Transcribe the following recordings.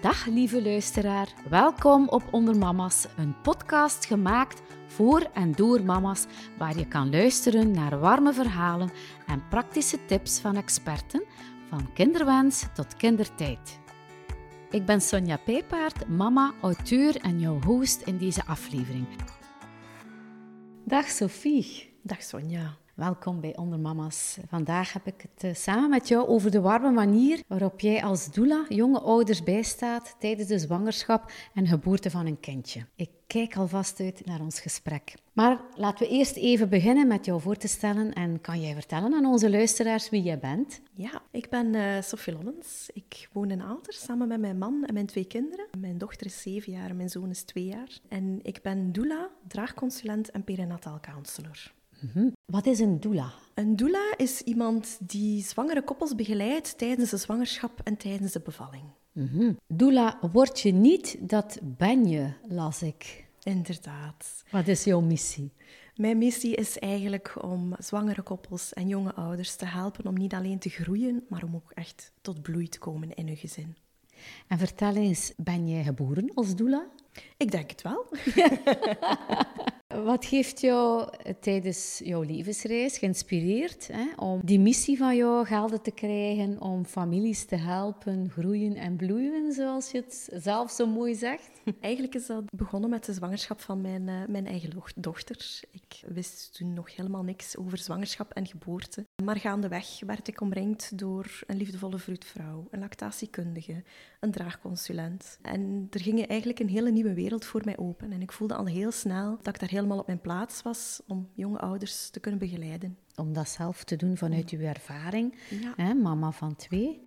Dag lieve luisteraar, welkom op Onder Mama's, een podcast gemaakt voor en door mama's, waar je kan luisteren naar warme verhalen en praktische tips van experten, van kinderwens tot kindertijd. Ik ben Sonja Pijpaard, mama, auteur en jouw host in deze aflevering. Dag Sophie. Dag Sonja. Welkom bij Onder Mama's. Vandaag heb ik het eh, samen met jou over de warme manier waarop jij als doula jonge ouders bijstaat tijdens de zwangerschap en geboorte van een kindje. Ik kijk alvast uit naar ons gesprek. Maar laten we eerst even beginnen met jou voor te stellen en kan jij vertellen aan onze luisteraars wie jij bent? Ja, ik ben uh, Sophie Lommens. Ik woon in Aalter samen met mijn man en mijn twee kinderen. Mijn dochter is zeven jaar en mijn zoon is twee jaar. En ik ben doula, draagconsulent en perinatal counselor. Mhm. Wat is een doula? Een doula is iemand die zwangere koppels begeleidt tijdens de zwangerschap en tijdens de bevalling. Mm Doula word je niet, dat ben je, las ik. Inderdaad. Wat is jouw missie? Mijn missie is eigenlijk om zwangere koppels en jonge ouders te helpen om niet alleen te groeien, maar om ook echt tot bloei te komen in hun gezin. En vertel eens, ben jij geboren als doula? Ik denk het wel. Wat heeft jou tijdens jouw levensreis geïnspireerd hè, om die missie van jou gelden te krijgen om families te helpen groeien en bloeien, zoals je het zelf zo mooi zegt? Eigenlijk is dat begonnen met de zwangerschap van mijn, uh, mijn eigen dochter. Ik wist toen nog helemaal niks over zwangerschap en geboorte. Maar gaandeweg werd ik omringd door een liefdevolle vroedvrouw, een lactatiekundige, een draagconsulent. En er ging eigenlijk een hele nieuwe wereld voor mij open. En ik voelde al heel snel dat ik daar helemaal op mijn plaats was om jonge ouders te kunnen begeleiden. Om dat zelf te doen vanuit uw ervaring, hè, mama van twee.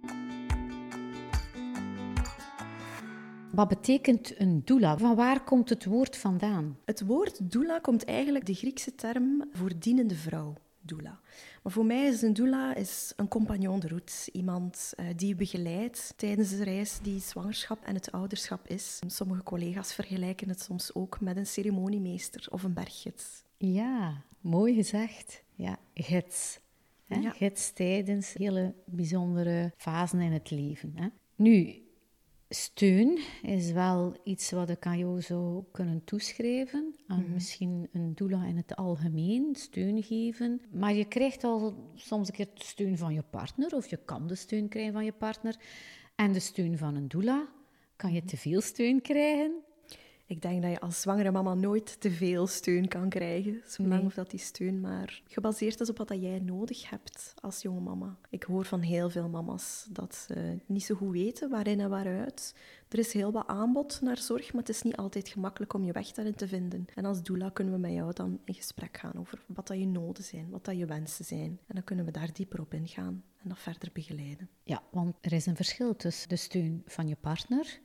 Wat betekent een doula? Van waar komt het woord vandaan? Het woord doula komt eigenlijk de Griekse term voor dienende vrouw. Doula. Maar voor mij is een doula is een compagnon de route. Iemand uh, die je begeleidt tijdens de reis die zwangerschap en het ouderschap is. Sommige collega's vergelijken het soms ook met een ceremoniemeester of een berggids. Ja, mooi gezegd. Ja, gids. Hè? Ja. Gids tijdens hele bijzondere fasen in het leven. Hè? Nu, steun is wel iets wat ik aan jou zou kunnen toeschrijven. Aan mhm. misschien een doula in het algemeen, steun geven. Maar je krijgt al soms een keer steun van je partner, of je kan de steun krijgen van je partner. En de steun van een doula kan je mhm. te veel steun krijgen. Ik denk dat je als zwangere mama nooit te veel steun kan krijgen, zolang nee. of dat die steun maar gebaseerd is op wat dat jij nodig hebt als jonge mama. Ik hoor van heel veel mama's dat ze niet zo goed weten waarin en waaruit. Er is heel wat aanbod naar zorg, maar het is niet altijd gemakkelijk om je weg daarin te vinden. En als doula kunnen we met jou dan in gesprek gaan over wat dat je noden zijn, wat dat je wensen zijn. En dan kunnen we daar dieper op ingaan en dat verder begeleiden. Ja, want er is een verschil tussen de steun van je partner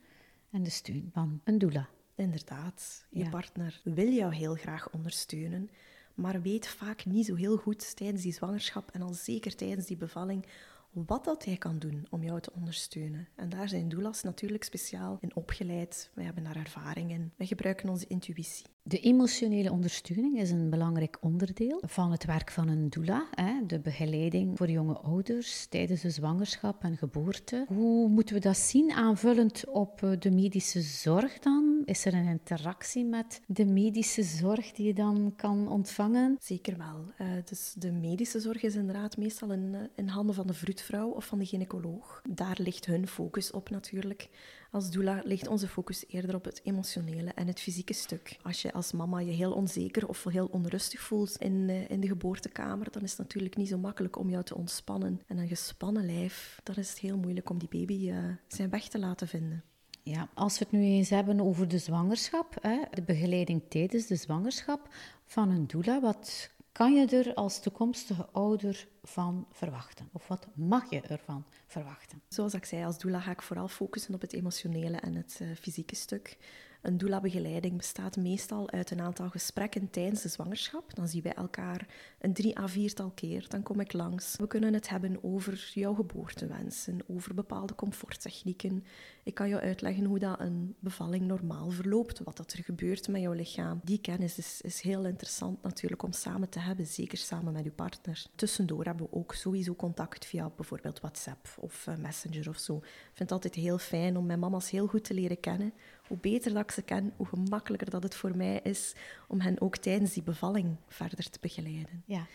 en de steun van een doula. Inderdaad, je partner wil jou heel graag ondersteunen, maar weet vaak niet zo heel goed tijdens die zwangerschap en al zeker tijdens die bevalling wat dat hij kan doen om jou te ondersteunen. En daar zijn doulas natuurlijk speciaal in opgeleid. We hebben daar ervaring in. We gebruiken onze intuïtie. De emotionele ondersteuning is een belangrijk onderdeel van het werk van een doula. Hè? De begeleiding voor jonge ouders tijdens de zwangerschap en geboorte. Hoe moeten we dat zien aanvullend op eh, de medische zorg dan? Is er een interactie met de medische zorg die je dan kan ontvangen? Zeker wel. Uh, dus de medische zorg is inderdaad meestal in, eh, in handen van de vroedvrouw of van de gynaecoloog. Daar ligt hun focus op natuurlijk. Als doula ligt onze focus eerder op het emotionele en het fysieke stuk. Als je als mama je heel onzeker of heel onrustig voelt in, uh, in de geboortekamer, dan is het natuurlijk niet zo makkelijk om jou te ontspannen. En een gespannen lijf, dan is het heel moeilijk om die baby uh, zijn weg te laten vinden. Ja, als we het nu eens hebben over de zwangerschap, hè, de begeleiding tijdens de zwangerschap van een doula, wat kan je er als toekomstige ouder van verwachten? Of wat mag je ervan verwachten? Zoals ik zei, als doula ga ik vooral focussen op het emotionele en het uh, fysieke stuk. Een doula-begeleiding bestaat meestal uit een aantal gesprekken tijdens de zwangerschap. Dan zien wij elkaar een drie à viertal keer. Dan kom ik langs. We kunnen het hebben over jouw geboortewensen, over bepaalde comforttechnieken. Ik kan jou uitleggen hoe dat een bevalling normaal verloopt, wat dat er gebeurt met jouw lichaam. Die kennis is, is heel interessant natuurlijk om samen te hebben, zeker samen met je partner. Tussendoor hebben we ook sowieso contact via bijvoorbeeld WhatsApp of eh, Messenger of zo. Ik vind het altijd heel fijn om mijn mama's heel goed te leren kennen. Hoe beter dat ik ze ken, hoe gemakkelijker dat het voor mij is om hen ook tijdens die bevalling verder te begeleiden. Ja.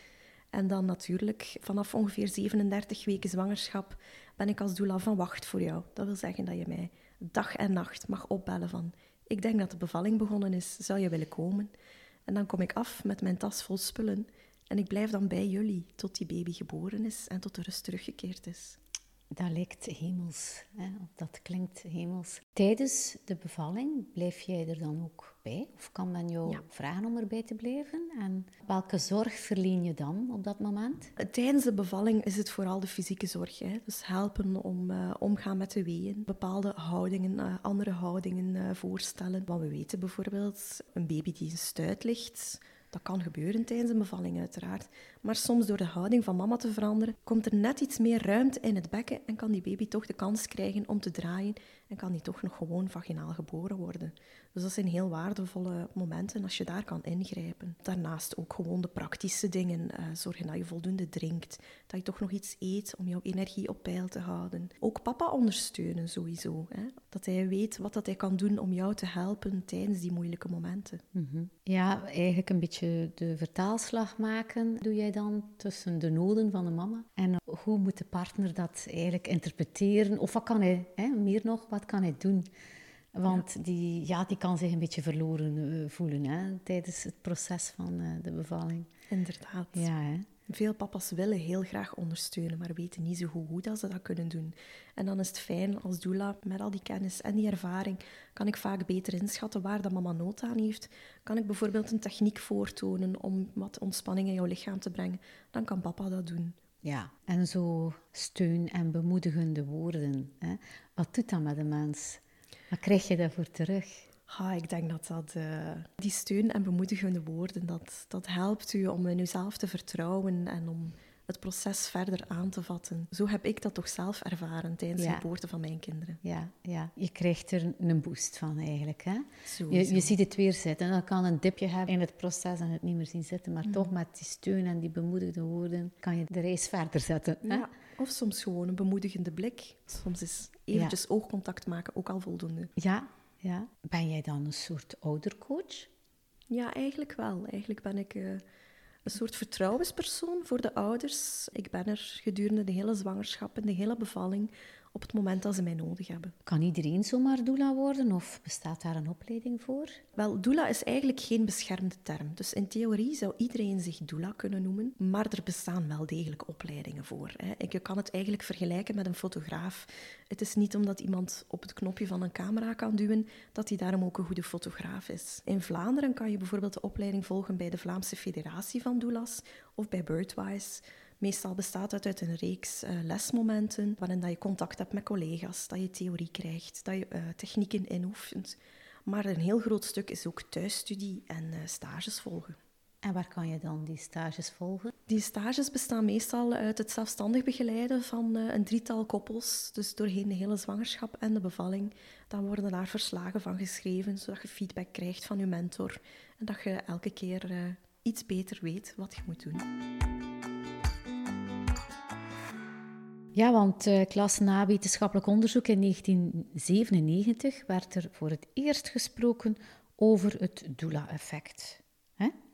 En dan natuurlijk, vanaf ongeveer 37 weken zwangerschap ben ik als doula van wacht voor jou. Dat wil zeggen dat je mij dag en nacht mag opbellen van... Ik denk dat de bevalling begonnen is, zou je willen komen? En dan kom ik af met mijn tas vol spullen en ik blijf dan bij jullie tot die baby geboren is en tot de rust teruggekeerd is. Dat lijkt hemels, hè? dat klinkt hemels. Tijdens de bevalling blijf jij er dan ook bij? Of kan men jou vragen om erbij te blijven? En welke zorg verleen je dan op dat moment? Tijdens de bevalling is het vooral de fysieke zorg. Hè? Dus helpen om uh, omgaan met de weeën, bepaalde houdingen, uh, andere houdingen uh, voorstellen. Want we weten bijvoorbeeld, een baby die in stuit ligt dat kan gebeuren tijdens een bevalling, uiteraard. Maar soms door de houding van mama te veranderen, komt er net iets meer ruimte in het bekken en kan die baby toch de kans krijgen om te draaien en kan die toch nog gewoon vaginaal geboren worden. Dus dat zijn heel waardevolle momenten als je daar kan ingrijpen. Daarnaast ook gewoon de praktische dingen. Uh, zorgen dat je voldoende drinkt, dat je toch nog iets eet om jouw energie op peil te houden. Ook papa ondersteunen sowieso. Hè? Dat hij weet wat dat hij kan doen om jou te helpen tijdens die moeilijke momenten. Mm Ja, eigenlijk een beetje de vertaalslag maken doe jij dan tussen de noden van de mama en hoe moet de partner dat eigenlijk interpreteren? Of wat kan hij, hè, meer nog, wat kan hij doen? Want Die, ja, die kan zich een beetje verloren eh, voelen hè, tijdens het proces van uh, de bevalling. Inderdaad. Ja, hè? Veel papa's willen heel graag ondersteunen, maar weten niet zo goed hoe dat ze dat kunnen doen. En dan is het fijn als doula, met al die kennis en die ervaring, kan ik vaak beter inschatten waar dat mama nood aan heeft. Kan ik bijvoorbeeld een techniek voortonen om wat ontspanning in jouw lichaam te brengen, dan kan papa dat doen. Ja, en zo steun en bemoedigende woorden. Hè? Wat doet dat met de mens? Wat krijg je daarvoor terug? Ah, ik denk dat, dat uh, die steun en bemoedigende woorden, dat, dat helpt u om in uzelf te vertrouwen en om het proces verder aan te vatten. Zo heb ik dat toch zelf ervaren tijdens de geboorte van mijn kinderen. Ja, ja, je krijgt er een boost van eigenlijk. Hè? Je, je ziet het weer zitten. Dan kan een dipje hebben in het proces en het niet meer zien zitten. Maar mm. toch met die steun en die bemoedigende woorden kan je de reis verder zetten. Hè? Ja. Of soms gewoon een bemoedigende blik. Soms is eventjes oogcontact maken ook al voldoende. Ja, ja. Ben jij dan een soort oudercoach? Ja, eigenlijk wel. Eigenlijk ben ik uh, een soort vertrouwenspersoon voor de ouders. Ik ben er gedurende de hele zwangerschap en de hele bevalling op het moment dat ze mij nodig hebben. Kan iedereen zomaar doula worden of bestaat daar een opleiding voor? Wel, doula is eigenlijk geen beschermde term. Dus in theorie zou iedereen zich doula kunnen noemen, maar er bestaan wel degelijk opleidingen voor. Hè. Je kan het eigenlijk vergelijken met een fotograaf. Het is niet omdat iemand op het knopje van een camera kan duwen, dat hij daarom ook een goede fotograaf is. In Vlaanderen kan je bijvoorbeeld de opleiding volgen bij de Vlaamse Federatie van Doulas of bij Birdwise. Meestal bestaat het uit een reeks uh, lesmomenten waarin dat je contact hebt met collega's, dat je theorie krijgt, dat je uh, technieken inoefent. Maar een heel groot stuk is ook thuisstudie en uh, stages volgen. En waar kan je dan die stages volgen? Die stages bestaan meestal uit het zelfstandig begeleiden van een drietal koppels. Dus doorheen de hele zwangerschap en de bevalling. Dan worden daar verslagen van geschreven, zodat je feedback krijgt van je mentor. En dat je elke keer iets beter weet wat je moet doen. Ja, want uh, klas na wetenschappelijk onderzoek in 1997 werd er voor het eerst gesproken over het doula-effect.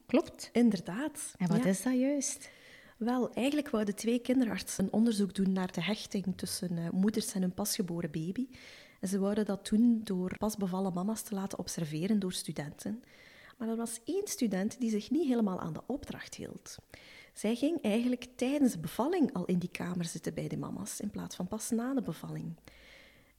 Klopt? Inderdaad. En wat is dat juist? Wel, eigenlijk wouden twee kinderartsen een onderzoek doen naar de hechting tussen uh, moeders en hun pasgeboren baby. En ze wouden dat doen door pasbevallen mama's te laten observeren door studenten. Maar er was één student die zich niet helemaal aan de opdracht hield. Zij ging eigenlijk tijdens de bevalling al in die kamer zitten bij de mama's, in plaats van pas na de bevalling.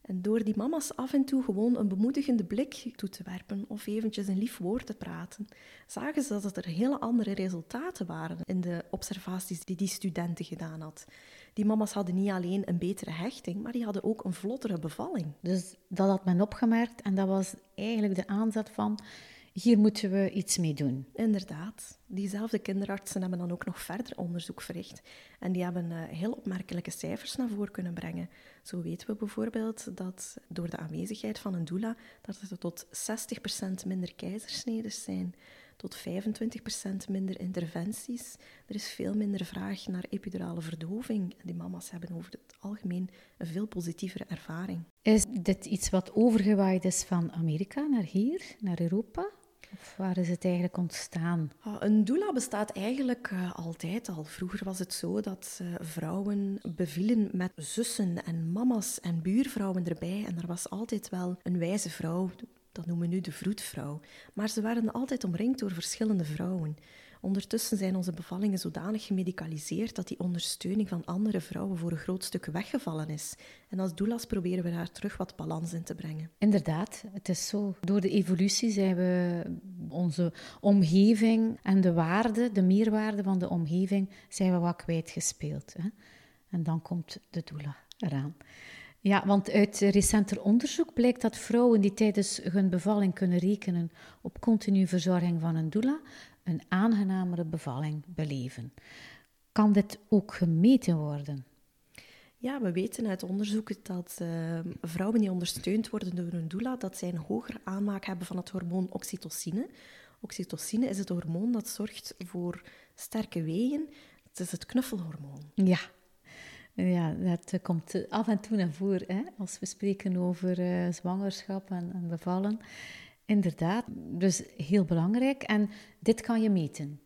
En door die mama's af en toe gewoon een bemoedigende blik toe te werpen of eventjes een lief woord te praten, zagen ze dat er hele andere resultaten waren in de observaties die die studenten gedaan had. Die mama's hadden niet alleen een betere hechting, maar die hadden ook een vlottere bevalling. Dus dat had men opgemerkt en dat was eigenlijk de aanzet van hier moeten we iets mee doen. Inderdaad. Diezelfde kinderartsen hebben dan ook nog verder onderzoek verricht. En die hebben uh, heel opmerkelijke cijfers naar voren kunnen brengen. Zo weten we bijvoorbeeld dat door de aanwezigheid van een doula, dat er tot 60% minder keizersneden zijn, tot 25% minder interventies. Er is veel minder vraag naar epidurale verdoving. Die mama's hebben over het algemeen een veel positievere ervaring. Is dit iets wat overgewaaid is van Amerika naar hier, naar Europa? Of waar is het eigenlijk ontstaan? Ah, een doula bestaat eigenlijk uh, altijd al. Vroeger was het zo dat uh, vrouwen bevielen met zussen en mama's en buurvrouwen erbij. En er was altijd wel een wijze vrouw, dat noemen we nu de vroedvrouw. Maar ze waren altijd omringd door verschillende vrouwen. Ondertussen zijn onze bevallingen zodanig gemedicaliseerd dat die ondersteuning van andere vrouwen voor een groot stuk weggevallen is. En als doulas proberen we daar terug wat balans in te brengen. Inderdaad, het is zo. Door de evolutie zijn we onze omgeving en de waarde, de meerwaarde van de omgeving, zijn we wat kwijtgespeeld. Hè? En dan komt de doula eraan. Ja, want uit recenter onderzoek blijkt dat vrouwen die tijdens hun bevalling kunnen rekenen op continu verzorging van een doula, een aangenamere bevalling beleven. Kan dit ook gemeten worden? Ja, we weten uit onderzoek dat uh, vrouwen die ondersteund worden door een doula, dat zij een hogere aanmaak hebben van het hormoon oxytocine. Oxytocine is het hormoon dat zorgt voor sterke wegen. Het is het knuffelhormoon. Ja, ja, dat komt af en toe naar voren hè, als we spreken over uh, zwangerschap en, en, bevallen. Inderdaad, dus heel belangrijk. En dit kan je meten.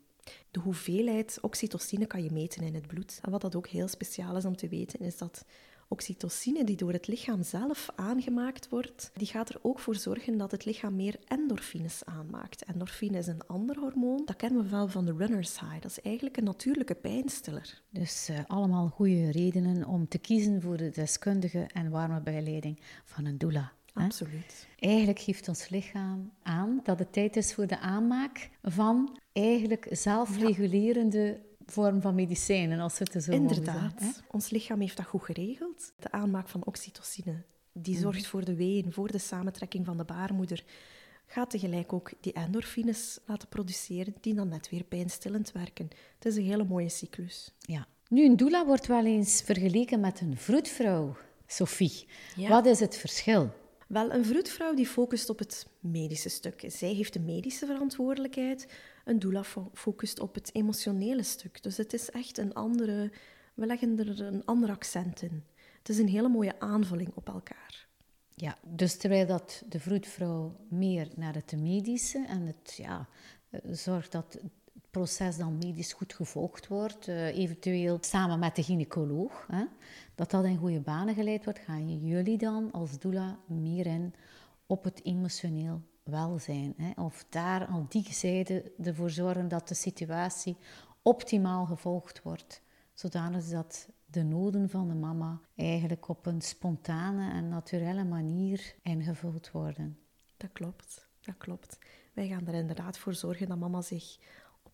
De hoeveelheid oxytocine kan je meten in het bloed. En wat dat ook heel speciaal is om te weten, is dat oxytocine die door het lichaam zelf aangemaakt wordt, die gaat er ook voor zorgen dat het lichaam meer endorfines aanmaakt. Endorfine is een ander hormoon, dat kennen we wel van de runner's high. Dat is eigenlijk een natuurlijke pijnstiller. Dus uh, allemaal goede redenen om te kiezen voor de deskundige en warme bijleiding van een doula. Absoluut. Eigenlijk geeft ons lichaam aan dat het tijd is voor de aanmaak van eigenlijk zelfregulerende vorm van medicijnen, als we het zo Inderdaad. Ons lichaam heeft dat goed geregeld. De aanmaak van oxytocine, die mhm. zorgt voor de ween, voor de samentrekking van de baarmoeder, gaat tegelijk ook die endorfines laten produceren, die dan net weer pijnstillend werken. Het is een hele mooie cyclus. Ja. Nu, een doula wordt wel eens vergeleken met een vroedvrouw. Sophie, wat is het verschil? Wel, een vroedvrouw die focust op het medische stuk. Zij heeft de medische verantwoordelijkheid. Een doula focust op het emotionele stuk. Dus het is echt een andere... We leggen er een ander accent in. Het is een hele mooie aanvulling op elkaar. Ja, dus terwijl dat de vroedvrouw meer naar het medische en het ja, eh, zorgt dat proces dan medisch goed gevolgd wordt, uh, eventueel samen met de gynaecoloog, dat dat in goede banen geleid wordt, gaan jullie dan als doula meer in op het emotioneel welzijn. Hè? Of daar aan die zijde ervoor zorgen dat de situatie optimaal gevolgd wordt, zodanig dat de noden van de mama eigenlijk op een spontane en naturele manier ingevuld worden. Dat klopt, dat klopt. Wij gaan er inderdaad voor zorgen dat mama zich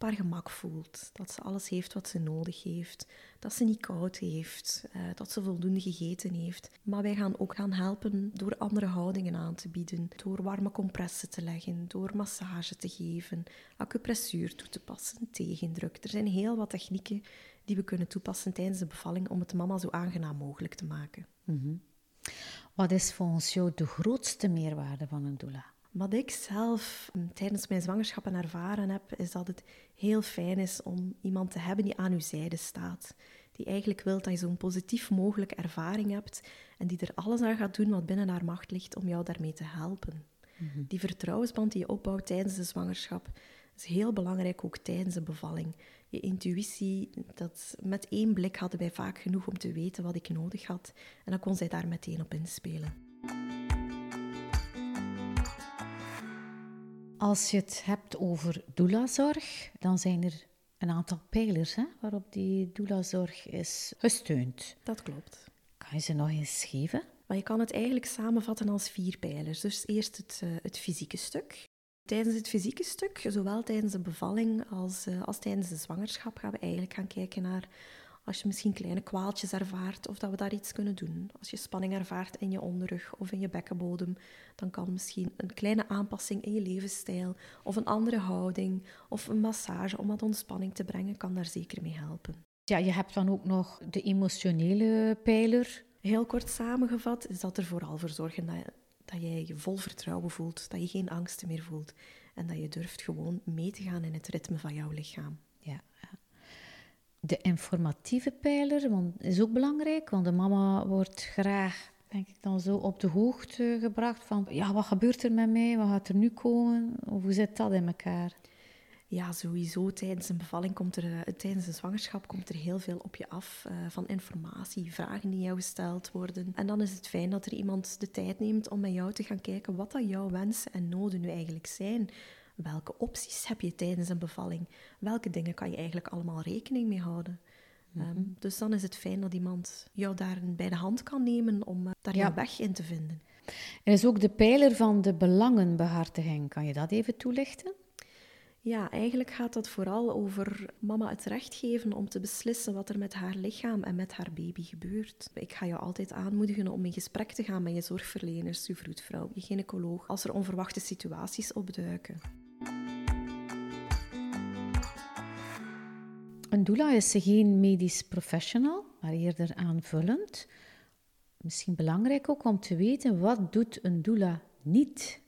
haar gemak voelt. Dat ze alles heeft wat ze nodig heeft. Dat ze niet koud heeft. Uh, dat ze voldoende gegeten heeft. Maar wij gaan ook gaan helpen door andere houdingen aan te bieden. Door warme compressen te leggen. Door massage te geven. Acupressuur toe te passen. Tegendruk. Er zijn heel wat technieken die we kunnen toepassen tijdens de bevalling om het mama zo aangenaam mogelijk te maken. Mhm. Wat is volgens jou de grootste meerwaarde van een doula? Wat ik zelf mm, tijdens mijn zwangerschappen ervaren heb, is dat het heel fijn is om iemand te hebben die aan uw zijde staat. Die eigenlijk wil dat je zo'n positief mogelijke ervaring hebt en die er alles aan gaat doen wat binnen haar macht ligt om jou daarmee te helpen. Mhm. Die vertrouwensband die je opbouwt tijdens de zwangerschap is heel belangrijk ook tijdens de bevalling. Je intuïtie, dat met één blik hadden wij vaak genoeg om te weten wat ik nodig had en dan kon zij daar meteen op inspelen. Als je het hebt over doulazorg, dan zijn er een aantal pijlers hè, waarop die doulazorg is gesteund. Dat klopt. Kan je ze nog eens geven? Maar je kan het eigenlijk samenvatten als vier pijlers. Dus eerst het, uh, het fysieke stuk. Tijdens het fysieke stuk, zowel tijdens de bevalling als, uh, als tijdens de zwangerschap, gaan we eigenlijk gaan kijken naar Als je misschien kleine kwaaltjes ervaart of dat we daar iets kunnen doen. Als je spanning ervaart in je onderrug of in je bekkenbodem, dan kan misschien een kleine aanpassing in je levensstijl of een andere houding of een massage om wat ontspanning te brengen, kan daar zeker mee helpen. Ja, je hebt dan ook nog de emotionele pijler. Heel kort samengevat is dat er vooral voor zorgen dat, dat jij je vol vertrouwen voelt, dat je geen angsten meer voelt en dat je durft gewoon mee te gaan in het ritme van jouw lichaam. De informatieve pijler want, is ook belangrijk, want de mama wordt graag, denk ik dan zo, op de hoogte gebracht van, ja, wat gebeurt er met mij, wat gaat er nu komen, hoe zit dat in elkaar? Ja, sowieso. Tijdens een bevalling komt er, uh, tijdens een zwangerschap komt er heel veel op je af uh, van informatie, vragen die jou gesteld worden. En dan is het fijn dat er iemand de tijd neemt om met jou te gaan kijken wat dat jouw wensen en noden nu eigenlijk zijn. Welke opties heb je tijdens een bevalling? Welke dingen kan je eigenlijk allemaal rekening mee houden? Mm -hmm. um, dus dan is het fijn dat iemand jou daar bij de hand kan nemen om uh, daar ja. jouw weg in te vinden. Er is ook de pijler van de belangenbehartiging. Kan je dat even toelichten? Ja, eigenlijk gaat dat vooral over mama het recht geven om te beslissen wat er met haar lichaam en met haar baby gebeurt. Ik ga jou altijd aanmoedigen om in gesprek te gaan met je zorgverleners, je vroedvrouw, je gynaecoloog, als er onverwachte situaties opduiken. Een doula is geen medisch professional, maar eerder aanvullend. Misschien belangrijk ook om te weten, wat doet een doula niet?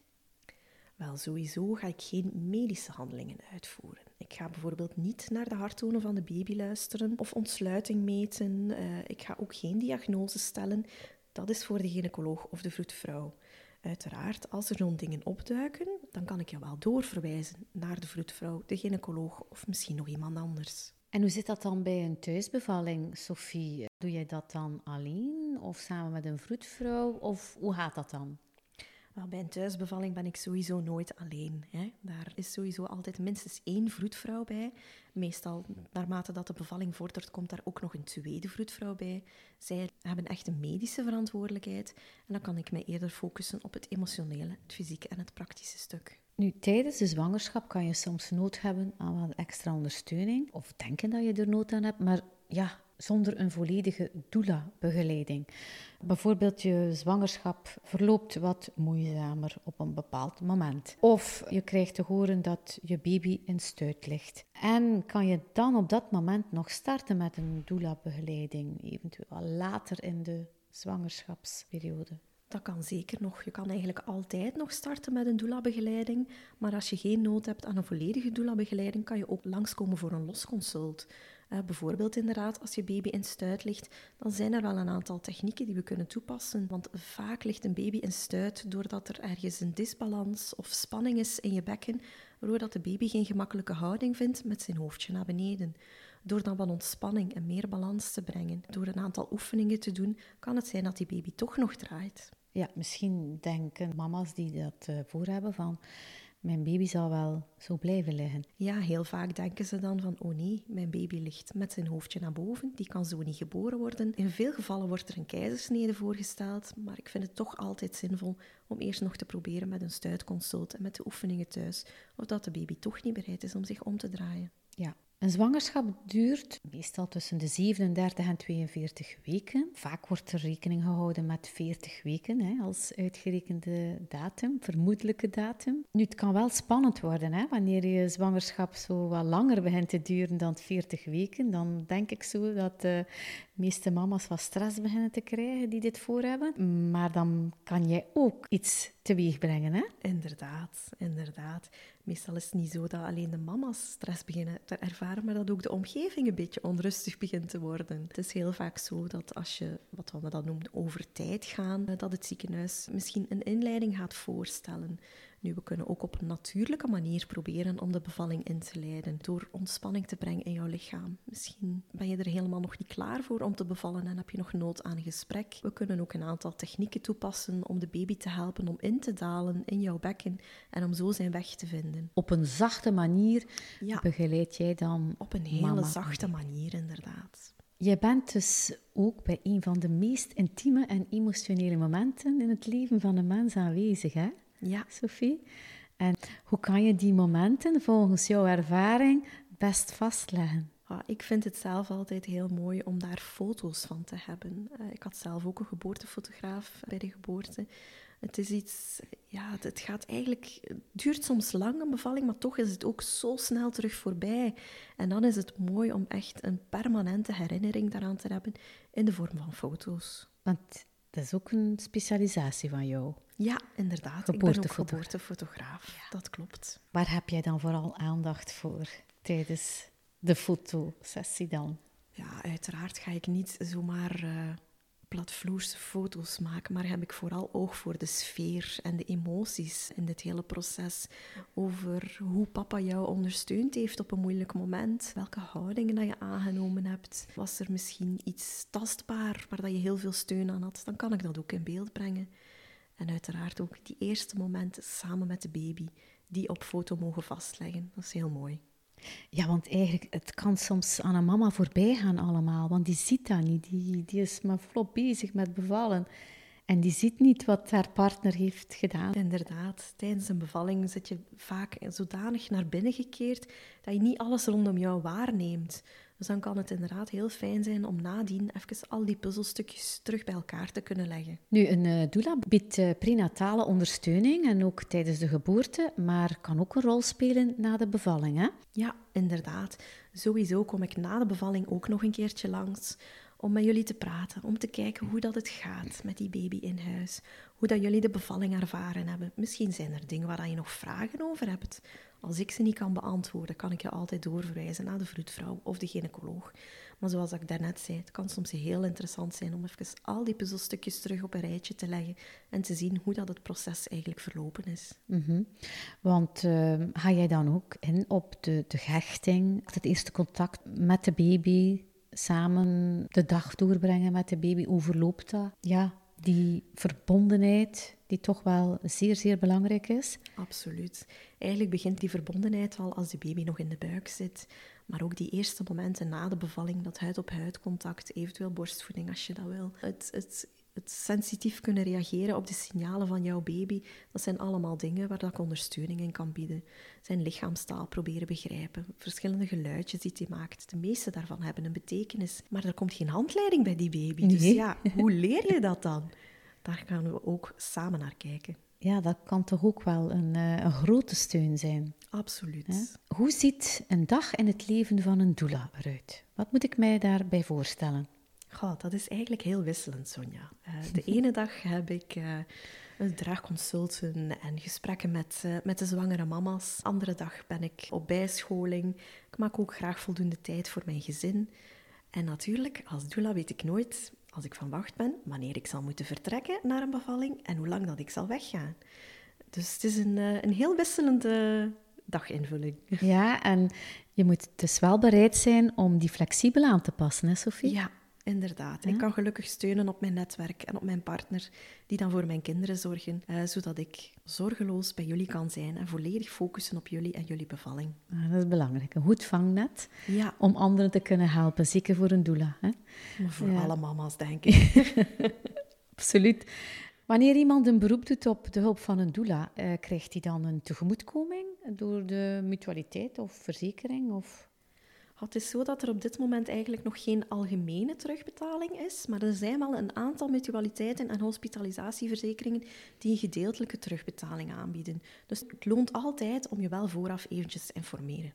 Wel, sowieso ga ik geen medische handelingen uitvoeren. Ik ga bijvoorbeeld niet naar de harttonen van de baby luisteren of ontsluiting meten. Uh, ik ga ook geen diagnose stellen. Dat is voor de gynaecoloog of de vroedvrouw. Uiteraard, als er zo'n dingen opduiken, dan kan ik je wel doorverwijzen naar de vroedvrouw, de gynaecoloog of misschien nog iemand anders. En hoe zit dat dan bij een thuisbevalling, Sophie? Doe jij dat dan alleen of samen met een vroedvrouw? Of hoe gaat dat dan? Bij een thuisbevalling ben ik sowieso nooit alleen. Hè. Daar is sowieso altijd minstens één vroedvrouw bij. Meestal, naarmate dat de bevalling vordert, komt daar ook nog een tweede vroedvrouw bij. Zij hebben echt een medische verantwoordelijkheid. En dan kan ik mij eerder focussen op het emotionele, het fysieke en het praktische stuk. Nu, tijdens de zwangerschap kan je soms nood hebben aan wat extra ondersteuning. Of denken dat je er nood aan hebt. Maar ja, zonder een volledige doula-begeleiding. Bijvoorbeeld je zwangerschap verloopt wat moeizamer op een bepaald moment. Of je krijgt te horen dat je baby in stuit ligt. En kan je dan op dat moment nog starten met een doula-begeleiding, eventueel later in de zwangerschapsperiode? Dat kan zeker nog. Je kan eigenlijk altijd nog starten met een doula-begeleiding. Maar als je geen nood hebt aan een volledige doula-begeleiding, kan je ook langskomen voor een losconsult. Uh, bijvoorbeeld inderdaad, als je baby in stuit ligt, dan zijn er wel een aantal technieken die we kunnen toepassen. Want vaak ligt een baby in stuit doordat er ergens een disbalans of spanning is in je bekken, waardoor de baby geen gemakkelijke houding vindt met zijn hoofdje naar beneden. Door dan wat ontspanning en meer balans te brengen, door een aantal oefeningen te doen, kan het zijn dat die baby toch nog draait. Ja, misschien denken mama's die dat uh, voor hebben van mijn baby zal wel zo blijven liggen. Ja, heel vaak denken ze dan van, oh nee, mijn baby ligt met zijn hoofdje naar boven, die kan zo niet geboren worden. In veel gevallen wordt er een keizersnede voorgesteld, maar ik vind het toch altijd zinvol om eerst nog te proberen met een stuitconsult en met de oefeningen thuis, of dat de baby toch niet bereid is om zich om te draaien. Ja, een zwangerschap duurt meestal tussen de 37 en 42 weken. Vaak wordt er rekening gehouden met 40 weken hè, als uitgerekende datum, vermoedelijke datum. Nu, het kan wel spannend worden hè, wanneer je zwangerschap zo wat langer begint te duren dan 40 weken. Dan denk ik zo dat de meeste mama's wat stress beginnen te krijgen die dit voor hebben. Maar dan kan jij ook iets teweeg brengen, hè? Inderdaad, inderdaad. Meestal is het niet zo dat alleen de mama's stress beginnen te ervaren, maar dat ook de omgeving een beetje onrustig begint te worden. Het is heel vaak zo dat als je, wat we dan noemen, over tijd gaan, dat het ziekenhuis misschien een inleiding gaat voorstellen. Nu, we kunnen ook op een natuurlijke manier proberen om de bevalling in te leiden. Door ontspanning te brengen in jouw lichaam. Misschien ben je er helemaal nog niet klaar voor om te bevallen en heb je nog nood aan een gesprek. We kunnen ook een aantal technieken toepassen om de baby te helpen om in te dalen in jouw bekken en om zo zijn weg te vinden. Op een zachte manier ja. begeleid jij dan. Op een hele mama. zachte manier, inderdaad. Je bent dus ook bij een van de meest intieme en emotionele momenten in het leven van een mens aanwezig, hè? Ja. Sophie. En hoe kan je die momenten volgens jouw ervaring best vastleggen? Ah, ik vind het zelf altijd heel mooi om daar foto's van te hebben. Eh, ik had zelf ook een geboortefotograaf bij de geboorte. Het is iets, ja, het gaat eigenlijk, het duurt soms lang een bevalling, maar toch is het ook zo snel terug voorbij. En dan is het mooi om echt een permanente herinnering daaraan te hebben in de vorm van foto's. Want dat is ook een specialisatie van jou. Ja, inderdaad. Ik ben ook geboortefotograaf. Dat klopt. Waar heb jij dan vooral aandacht voor tijdens de fotosessie dan? Ja, uiteraard ga ik niet zomaar uh, platvloerse foto's maken, maar heb ik vooral oog voor de sfeer en de emoties in dit hele proces. Over hoe papa jou ondersteund heeft op een moeilijk moment, welke houdingen dat je aangenomen hebt. Was er misschien iets tastbaar waar dat je heel veel steun aan had, dan kan ik dat ook in beeld brengen. En uiteraard ook die eerste momenten samen met de baby, die op foto mogen vastleggen. Dat is heel mooi. Ja, want eigenlijk, het kan soms aan een mama voorbij gaan allemaal, want die ziet dat niet. Die, die is maar volop bezig met bevallen. En die ziet niet wat haar partner heeft gedaan. Inderdaad, tijdens een bevalling zit je vaak zodanig naar binnen gekeerd dat je niet alles rondom jou waarneemt. Dus dan kan het inderdaad heel fijn zijn om nadien even al die puzzelstukjes terug bij elkaar te kunnen leggen. Nu, een uh, doula biedt uh, prenatale ondersteuning en ook tijdens de geboorte, maar kan ook een rol spelen na de bevalling, hè? Ja, inderdaad. Sowieso kom ik na de bevalling ook nog een keertje langs om met jullie te praten, om te kijken hoe dat het gaat met die baby in huis, hoe dat jullie de bevalling ervaren hebben. Misschien zijn er dingen waar je nog vragen over hebt. Als ik ze niet kan beantwoorden, kan ik je altijd doorverwijzen naar de vroedvrouw of de gynaecoloog. Maar zoals ik daarnet zei, het kan soms heel interessant zijn om even al die puzzelstukjes terug op een rijtje te leggen en te zien hoe dat het proces eigenlijk verlopen is. Mhm. Want uh, ga jij dan ook in op de, de hechting, het eerste contact met de baby, samen de dag doorbrengen met de baby, hoe verloopt dat? Ja, die verbondenheid die toch wel zeer, zeer belangrijk is. Absoluut. Eigenlijk begint die verbondenheid al als de baby nog in de buik zit. Maar ook die eerste momenten na de bevalling, dat huid-op-huid contact, eventueel borstvoeding als je dat wil. Het, het, het sensitief kunnen reageren op de signalen van jouw baby, dat zijn allemaal dingen waar ik ondersteuning in kan bieden. Zijn lichaamstaal proberen begrijpen, verschillende geluidjes die hij maakt. De meeste daarvan hebben een betekenis, maar er komt geen handleiding bij die baby. Dus ja, hoe leer je dat dan? Daar gaan we ook samen naar kijken. Ja, dat kan toch ook wel een, uh, een grote steun zijn. Absoluut. Hoe ziet een dag in het leven van een doula eruit? Wat moet ik mij daarbij voorstellen? Goh, dat is eigenlijk heel wisselend, Sonja. Uh, de ene dag heb ik uh, een draagconsulten en gesprekken met, met de zwangere mama's. De andere dag ben ik op bijscholing. Ik maak ook graag voldoende tijd voor mijn gezin. En natuurlijk, als doula weet ik nooit als ik van wacht ben, wanneer ik zal moeten vertrekken naar een bevalling en hoe lang dat ik zal weggaan. Dus het is een, eh, een heel wisselende daginvulling. Ja, en je moet dus wel bereid zijn om die flexibel aan te passen, hè Sophie? Ja, Inderdaad. Ik kan gelukkig steunen op mijn netwerk en op mijn partner, die dan voor mijn kinderen zorgen, eh, zodat ik zorgeloos bij jullie kan zijn en volledig focussen op jullie en jullie bevalling. Ah, dat is belangrijk. Een goed vangnet ja. om anderen te kunnen helpen, zeker voor een doula. Hè? voor alle mama's, denk ik. Absoluut. Wanneer iemand een beroep doet op de hulp van een doula, eh, krijgt hij dan een tegemoetkoming door de mutualiteit of verzekering? Of... Het is zo dat er op dit moment eigenlijk nog geen algemene terugbetaling is, maar er zijn wel een aantal mutualiteiten en hospitalisatieverzekeringen die een gedeeltelijke terugbetaling aanbieden. Dus het loont altijd om je wel vooraf eventjes te informeren.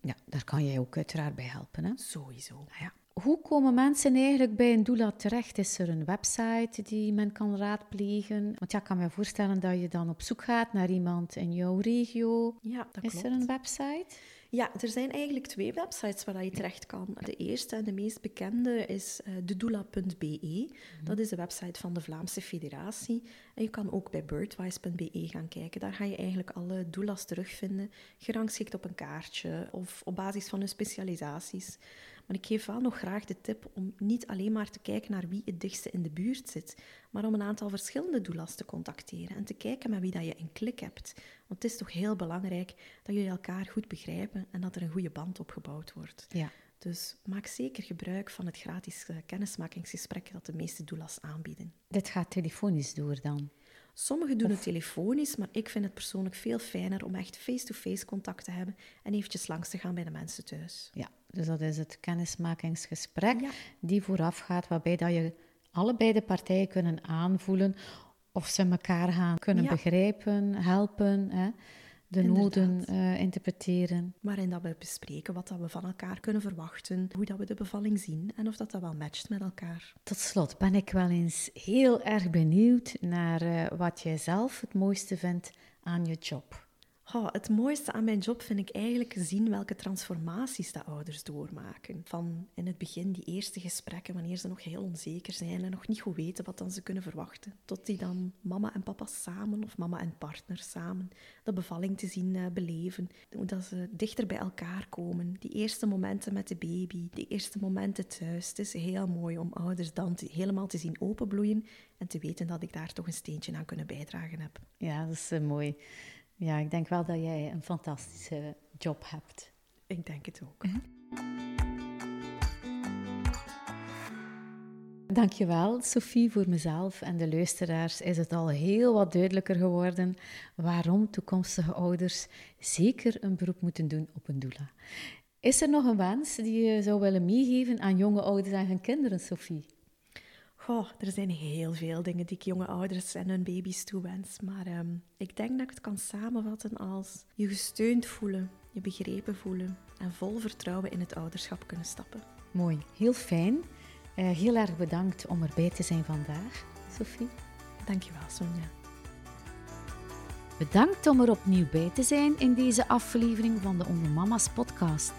Ja, daar kan jij ook uiteraard bij helpen. Hè? Sowieso. Ah ja. Hoe komen mensen eigenlijk bij een doula terecht? Is er een website die men kan raadplegen? Want ja, ik kan me voorstellen dat je dan op zoek gaat naar iemand in jouw regio. Ja, dat is klopt. er een website? Ja, er zijn eigenlijk twee websites waar je terecht kan. De eerste en de meest bekende is uh, dedoula.be. Dat is de website van de Vlaamse Federatie. En je kan ook bij birdwise.be gaan kijken. Daar ga je eigenlijk alle doulas terugvinden, gerangschikt op een kaartje of op basis van hun specialisaties. Maar ik geef wel nog graag de tip om niet alleen maar te kijken naar wie het dichtste in de buurt zit, maar om een aantal verschillende doulas te contacteren en te kijken met wie dat je een klik hebt. Want het is toch heel belangrijk dat jullie elkaar goed begrijpen en dat er een goede band opgebouwd wordt. Ja. Dus maak zeker gebruik van het gratis eh, kennismakingsgesprek dat de meeste doulas aanbieden. Dit gaat telefonisch door dan? Sommigen doen het telefonisch, maar ik vind het persoonlijk veel fijner om echt face-to-face contact te hebben en eventjes langs te gaan bij de mensen thuis. Ja, Dus dat is het kennismakingsgesprek die vooraf gaat, waarbij dat je allebei de partijen kunnen aanvoelen of ze elkaar gaan kunnen begrijpen, helpen. Hè de noden uh, interpreteren. Waarin dat we bespreken wat dat we van elkaar kunnen verwachten, hoe dat we de bevalling zien en of dat, dat wel matcht met elkaar. Tot slot ben ik wel eens heel erg benieuwd naar uh, wat jij zelf het mooiste vindt aan je job. Oh, het mooiste aan mijn job vind ik eigenlijk zien welke transformaties de ouders doormaken. Van in het begin die eerste gesprekken, wanneer ze nog heel onzeker zijn en nog niet goed weten wat dan ze kunnen verwachten. Tot die dan mama en papa samen of mama en partner samen de bevalling te zien uh, beleven. Hoe dat ze dichter bij elkaar komen. Die eerste momenten met de baby, die eerste momenten thuis. Het is heel mooi om ouders dan helemaal te zien openbloeien en te weten dat ik daar toch een steentje aan kunnen bijdragen heb. Ja, dat is uh, mooi. Ja, ik denk wel dat jij een fantastische job hebt. Ik denk het ook. Uh Dankjewel, Sophie. Voor mezelf en de luisteraars is het al heel wat duidelijker geworden waarom toekomstige ouders zeker een beroep moeten doen op een doula. Is er nog een wens die je zou willen meegeven aan jonge ouders en hun kinderen, Sophie? Goh, er zijn heel veel dingen die ik jonge ouders en hun baby's toewens. Maar ehm, ik denk dat ik het kan samenvatten als je gesteund voelen, je begrepen voelen en vol vertrouwen in het ouderschap kunnen stappen. Mooi, heel fijn. Uh, heel erg bedankt om erbij te zijn vandaag, Sophie. Dankjewel, Sonja. Bedankt om er opnieuw bij te zijn in deze aflevering van de Onder Mama's podcast.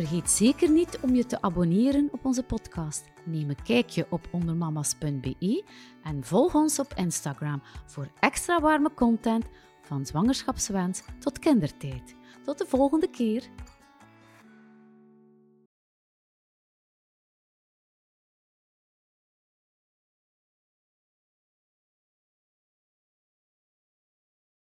Vergeet zeker niet om je te abonneren op onze podcast. Neem een kijkje op ondermamas.be en volg ons op Instagram voor extra warme content van zwangerschapswens tot kindertijd. Tot de volgende keer.